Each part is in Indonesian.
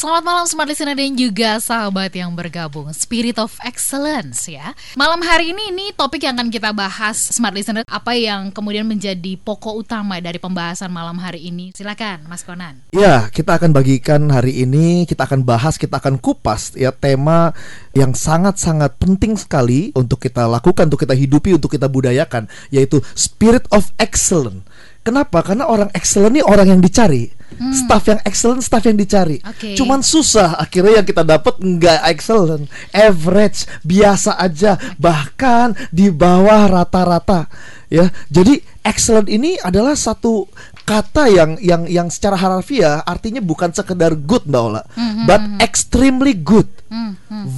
Selamat malam Smart Listener dan juga sahabat yang bergabung. Spirit of Excellence ya. Malam hari ini ini topik yang akan kita bahas Smart Listener. Apa yang kemudian menjadi pokok utama dari pembahasan malam hari ini? Silakan Mas Konan. Ya kita akan bagikan hari ini Kita akan bahas, kita akan kupas ya tema yang sangat-sangat penting sekali Untuk kita lakukan, untuk kita hidupi, untuk kita budayakan Yaitu Spirit of Excellence. Kenapa? Karena orang excellent ini orang yang dicari. Hmm. Staff yang excellent, staff yang dicari. Okay. Cuman susah. Akhirnya yang kita dapat nggak excellent, average, biasa aja, bahkan di bawah rata-rata. Ya, jadi excellent ini adalah satu kata yang yang yang secara harfiah artinya bukan sekedar good mbak Ola, mm-hmm. but extremely good,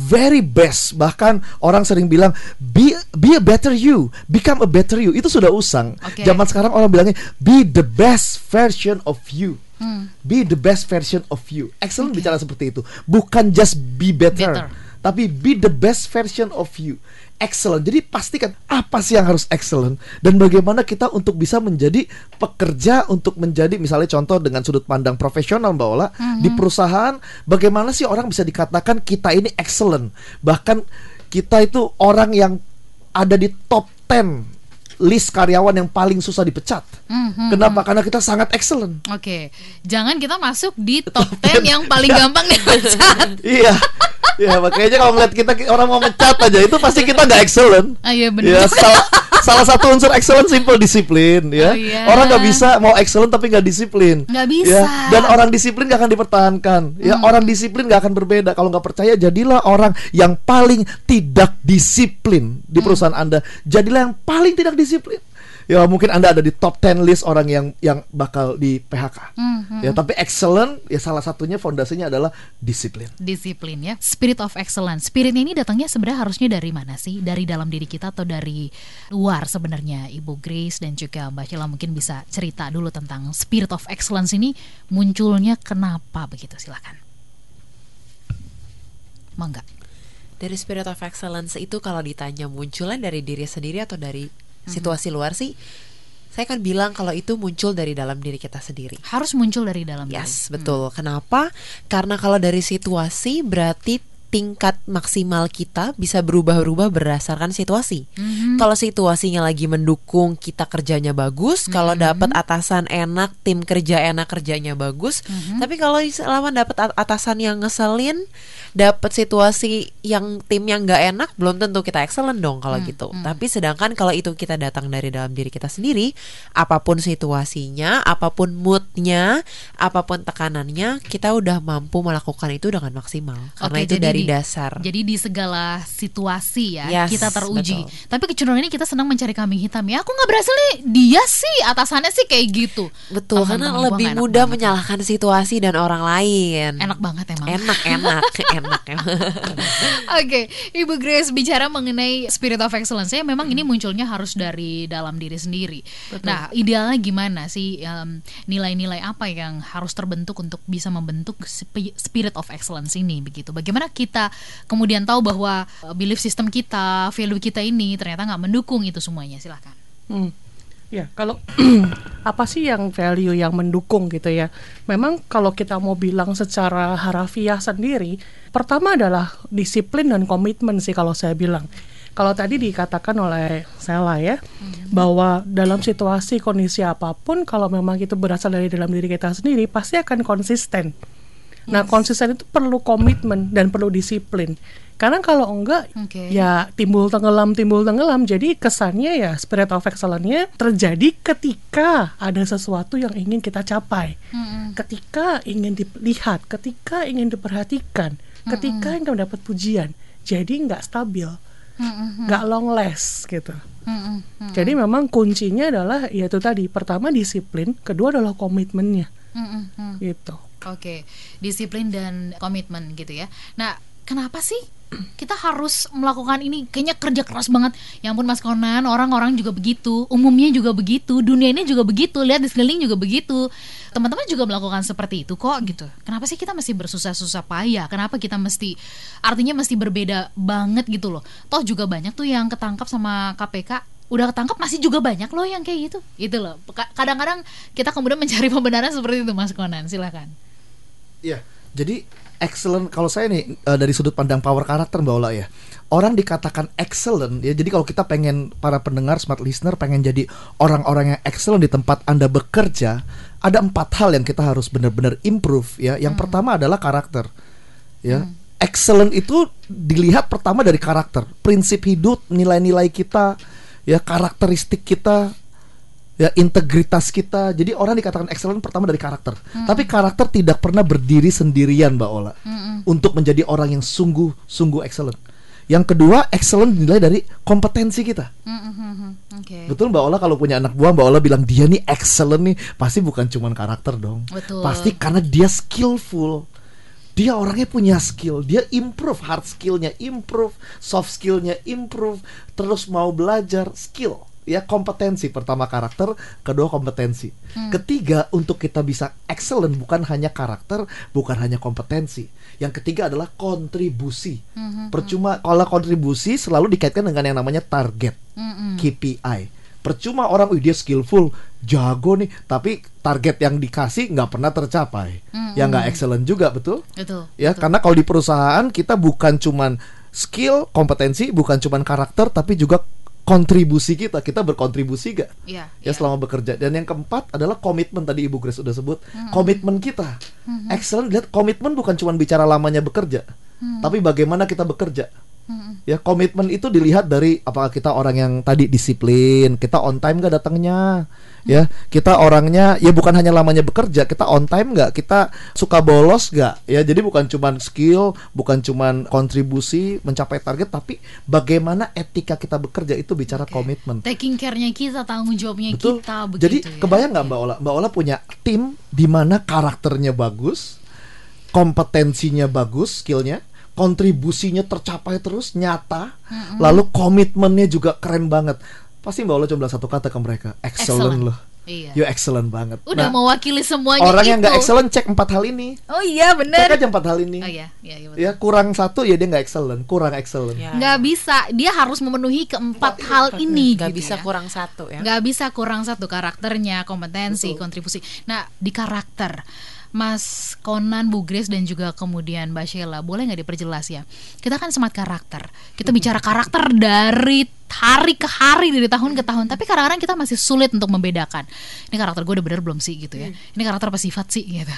very best. Bahkan orang sering bilang be be a better you, become a better you. Itu sudah usang. Okay. Zaman sekarang orang bilangnya be the best version of you. Mm. Be the best version of you. Excellent okay. bicara seperti itu. Bukan just be better, better, tapi be the best version of you excellent. Jadi pastikan apa sih yang harus excellent dan bagaimana kita untuk bisa menjadi pekerja untuk menjadi misalnya contoh dengan sudut pandang profesional Mbak Ola mm-hmm. di perusahaan bagaimana sih orang bisa dikatakan kita ini excellent. Bahkan kita itu orang yang ada di top 10 list karyawan yang paling susah dipecat. Mm-hmm. Kenapa? Karena kita sangat excellent. Oke, okay. jangan kita masuk di top 10 yang paling gampang dipecat. iya. Ya makanya kalau melihat kita orang mau mecat aja itu pasti kita nggak excellent. Ah iya benar. Ya, salah, salah satu unsur excellent simple disiplin ya. Oh, iya. Orang nggak bisa mau excellent tapi nggak disiplin. Nggak bisa. Ya. Dan orang disiplin nggak akan dipertahankan. Ya hmm. orang disiplin nggak akan berbeda. Kalau nggak percaya jadilah orang yang paling tidak disiplin di hmm. perusahaan hmm. anda. Jadilah yang paling tidak disiplin ya mungkin anda ada di top 10 list orang yang yang bakal di PHK. Mm -hmm. Ya tapi excellent ya salah satunya fondasinya adalah disiplin. Disiplin ya. Spirit of excellence. Spirit ini datangnya sebenarnya harusnya dari mana sih? Dari dalam diri kita atau dari luar sebenarnya? Ibu Grace dan juga Mbak Sheila mungkin bisa cerita dulu tentang spirit of excellence ini munculnya kenapa begitu? Silakan. Mangga. Dari spirit of excellence itu kalau ditanya munculnya dari diri sendiri atau dari situasi luar sih saya kan bilang kalau itu muncul dari dalam diri kita sendiri. Harus muncul dari dalam yes, diri. betul. Hmm. Kenapa? Karena kalau dari situasi berarti tingkat maksimal kita bisa berubah-ubah berdasarkan situasi. Mm-hmm. Kalau situasinya lagi mendukung kita kerjanya bagus, mm-hmm. kalau dapat atasan enak, tim kerja enak kerjanya bagus. Mm-hmm. Tapi kalau selama dapat atasan yang ngeselin, dapat situasi yang tim yang nggak enak, belum tentu kita excellent dong kalau mm-hmm. gitu. Mm-hmm. Tapi sedangkan kalau itu kita datang dari dalam diri kita sendiri, apa pun situasinya, apa pun moodnya, apa pun tekanannya, kita udah mampu melakukan itu dengan maksimal. Karena okay, itu dari di, dasar. Jadi di segala situasi ya yes, kita teruji. Betul. Tapi kecenderungan ini kita senang mencari kambing hitam ya. Aku nggak berhasil nih. Dia sih atasannya sih kayak gitu. Betul Temen karena lebih mudah banget. menyalahkan situasi dan orang lain. Enak banget emang. Enak enak enak. Oke, okay. Ibu Grace bicara mengenai spirit of excellence ya memang hmm. ini munculnya harus dari dalam diri sendiri. Betul. Nah, idealnya gimana sih nilai-nilai um, apa yang harus terbentuk untuk bisa membentuk spirit of excellence ini begitu? Bagaimana kita kita kemudian tahu bahwa uh, belief system kita, value kita ini ternyata nggak mendukung itu semuanya. Silahkan. Hmm. Ya, kalau apa sih yang value yang mendukung gitu ya? Memang kalau kita mau bilang secara harafiah sendiri, pertama adalah disiplin dan komitmen sih kalau saya bilang. Kalau tadi dikatakan oleh Sela ya, hmm. bahwa dalam situasi kondisi apa pun, kalau memang itu berasal dari dalam diri kita sendiri, pasti akan konsisten. Nah, konsisten itu perlu komitmen dan perlu disiplin. Karena kalau enggak okay. ya timbul tenggelam timbul tenggelam. Jadi kesannya ya spirit of excellence-nya terjadi ketika ada sesuatu yang ingin kita capai. Mm-hmm. Ketika ingin dilihat, ketika ingin diperhatikan, mm-hmm. ketika ingin mendapat pujian. Jadi nggak stabil. Mm-hmm. nggak long last gitu. Mm-hmm. Jadi memang kuncinya adalah yaitu tadi pertama disiplin, kedua adalah komitmennya, mm-hmm. gitu. Oke, disiplin dan komitmen gitu ya. Nah, kenapa sih kita harus melakukan ini? Kayaknya kerja keras banget. Ya ampun Mas Konan orang-orang juga begitu umumnya juga begitu dunia ini juga begitu lihat di sekeliling juga begitu. Teman-teman juga melakukan seperti itu kok gitu. Kenapa sih kita mesti bersusah-susah payah? Kenapa kita mesti artinya mesti berbeda banget gitu loh? Toh juga banyak tuh yang ketangkap sama KPK udah ketangkap masih juga banyak loh yang kayak gitu. Gitu loh. Ka- kadang-kadang kita kemudian mencari pembenaran seperti itu Mas Konan silahkan Iya. Jadi excellent kalau saya nih eh, dari sudut pandang power karakter Mbak Ola ya. Orang dikatakan excellent ya. Jadi kalau kita pengen para pendengar smart listener pengen jadi orang-orang yang excellent di tempat Anda bekerja, ada empat hal yang kita harus benar-benar improve ya. Yang pertama adalah karakter. Ya. Excellent itu dilihat pertama dari karakter, prinsip hidup, nilai-nilai kita, ya karakteristik kita, ya integritas kita. Jadi orang dikatakan excellent pertama dari karakter. Tapi karakter tidak pernah berdiri sendirian, Mbak Ola. Untuk menjadi orang yang sungguh-sungguh excellent. Yang kedua, excellent dinilai dari kompetensi kita. oke Betul Mbak Ola kalau punya anak buah Mbak Ola bilang dia nih excellent nih, pasti bukan cuma karakter dong. Betul. Pasti karena dia skillful. Dia orangnya punya skill, dia improve hard skillnya, improve soft skillnya, improve terus mau belajar skill ya kompetensi. Pertama karakter kedua kompetensi. Ketiga untuk kita bisa excellent bukan hanya karakter bukan hanya kompetensi. Yang ketiga adalah kontribusi. Percuma kalau kontribusi selalu dikaitkan dengan yang namanya target KPI percuma orang wih dia skillful jago nih. Tapi target yang dikasih nggak pernah tercapai. Ya nggak excellent juga betul? Betul ya betul. karena kalau di perusahaan kita bukan cuman skill kompetensi bukan cuman karakter tapi juga kontribusi kita kita berkontribusi gak? Iya, ya iya. selama bekerja. Dan yang keempat adalah komitmen tadi ibu Grace sudah sebut. Komitmen kita. Excellent. Lihat komitmen bukan cuman bicara lamanya bekerja tapi bagaimana kita bekerja ya komitmen itu dilihat dari apakah kita orang yang tadi disiplin kita on time gak datangnya. Ya kita orangnya ya bukan hanya lamanya bekerja kita on time nggak? Kita suka bolos nggak? Ya jadi bukan cuman skill bukan cuman kontribusi mencapai target tapi bagaimana etika kita bekerja itu bicara Oke. komitmen. Taking care-nya kita tanggung jawabnya betul. kita begitu jadi ya. kebayang nggak mbak Ola? Mbak Ola punya tim di mana karakternya bagus kompetensinya bagus skillnya kontribusinya tercapai terus nyata. Lalu komitmennya juga keren banget. Pasti mbak Ola cuma bilang satu kata ke mereka. Excellent, Excellent. loh. Iya. you excellent banget. Udah Nah, mewakili semuanya orang yang itu. nggak excellent cek empat hal ini. Oh iya cek bener aja empat hal ini. Oh iya iya, iya betul. ya kurang satu ya dia nggak excellent. Kurang excellent. Ya. nggak bisa. Dia harus memenuhi keempat hal ini nggak gitu bisa ya. kurang satu ya. Nggak bisa kurang satu karakternya kompetensi kontribusi. Nah di karakter Mas Konan, Bu Grace dan juga kemudian Mbak Sheila boleh nggak diperjelas ya? Kita kan smart karakter. Kita bicara karakter dari hari ke hari dari tahun ke tahun. Tapi kadang-kadang kita masih sulit untuk membedakan. Ini karakter gue udah bener belum sih gitu ya? Ini karakter apa sifat sih gitu?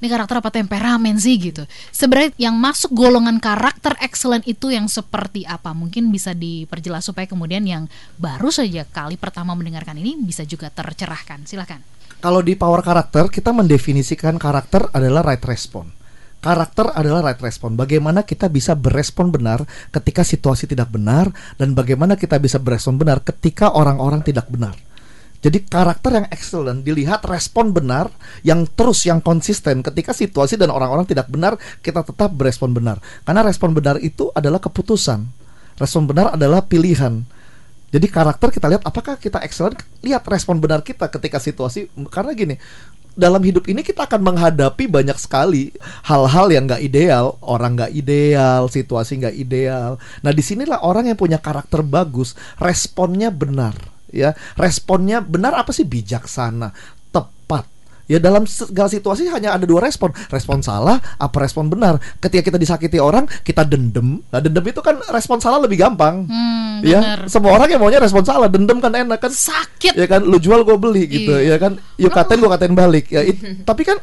Ini karakter apa temperamen sih gitu? Sebenarnya yang masuk golongan karakter excellent itu yang seperti apa? Mungkin bisa diperjelas supaya kemudian yang baru saja kali pertama mendengarkan ini bisa juga tercerahkan. Silahkan Kalau di power karakter kita mendefinisikan karakter adalah right respon. Karakter adalah right respon. Bagaimana kita bisa berespon benar ketika situasi tidak benar dan bagaimana kita bisa berespon benar ketika orang-orang tidak benar. Jadi karakter yang excellent dilihat respon benar yang terus yang konsisten ketika situasi dan orang-orang tidak benar kita tetap berespon benar. Karena respon benar itu adalah keputusan. Respon benar adalah pilihan. Jadi karakter kita lihat apakah kita excellent, lihat respon benar kita ketika situasi karena gini, dalam hidup ini kita akan menghadapi banyak sekali hal-hal yang nggak ideal, orang nggak ideal, situasi nggak ideal. Nah di sinilah orang yang punya karakter bagus, responnya benar, ya responnya benar apa sih bijaksana. Ya dalam segala situasi hanya ada dua respon. Respon salah, apa respon benar? Ketika kita disakiti orang, kita dendam. Nah dendam itu kan respon salah lebih gampang. Hmm, ya bener. semua orang yang maunya respon salah dendam kan enak kan? Sakit. Ya kan lu jual gue beli gitu Iya. ya kan? Yuk katain gue katain balik ya. It- tapi kan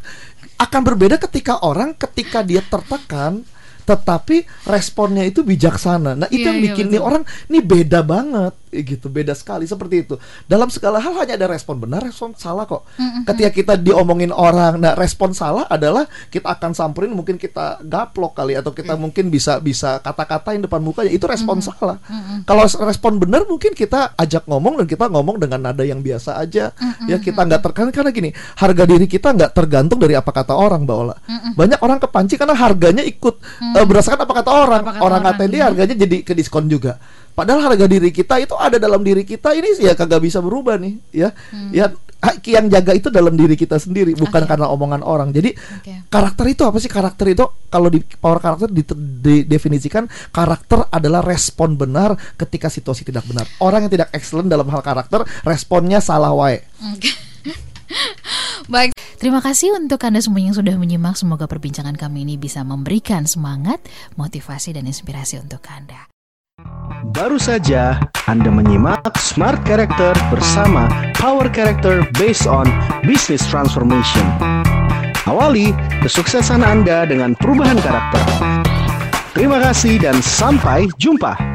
akan berbeda ketika orang ketika dia tertekan tetapi responnya itu bijaksana. Nah itu Iya, yang iya, bikin betul. nih orang nih beda banget. Eh, gitu beda sekali seperti itu. Dalam segala hal hanya ada respon benar respon salah kok. Ketika kita diomongin orang nah respon salah adalah kita akan samperin mungkin kita gaplok kali atau kita mungkin bisa bisa kata-katain depan mukanya. Itu respon salah. Kalau respon benar mungkin kita ajak ngomong dan kita ngomong dengan nada yang biasa aja. Ya kita nggak terkan karena gini harga diri kita nggak tergantung dari apa kata orang mbak Ola. Banyak orang kepanci karena harganya ikut Eh, berdasarkan apa kata orang, Apa kata orang orang, ngatain dia iya. harganya jadi ke diskon juga. Padahal harga diri kita itu ada dalam diri kita ini ya kagak bisa berubah nih, ya. Ya ha- yang jaga itu dalam diri kita sendiri, bukan Hmm. Oke. karena omongan orang. Jadi Oke. karakter itu apa sih? Karakter itu kalau di power karakter didefinisikan karakter adalah respon benar ketika situasi tidak benar. Orang yang tidak excellent dalam hal karakter, responnya salah wae. Oke. Baik, terima kasih untuk Anda semua yang sudah menyimak. Semoga perbincangan kami ini bisa memberikan semangat, motivasi, dan inspirasi untuk Anda. Baru saja Anda menyimak Smart Character bersama Power Character based on Business Transformation. Awali kesuksesan Anda dengan perubahan karakter. Terima kasih dan sampai jumpa.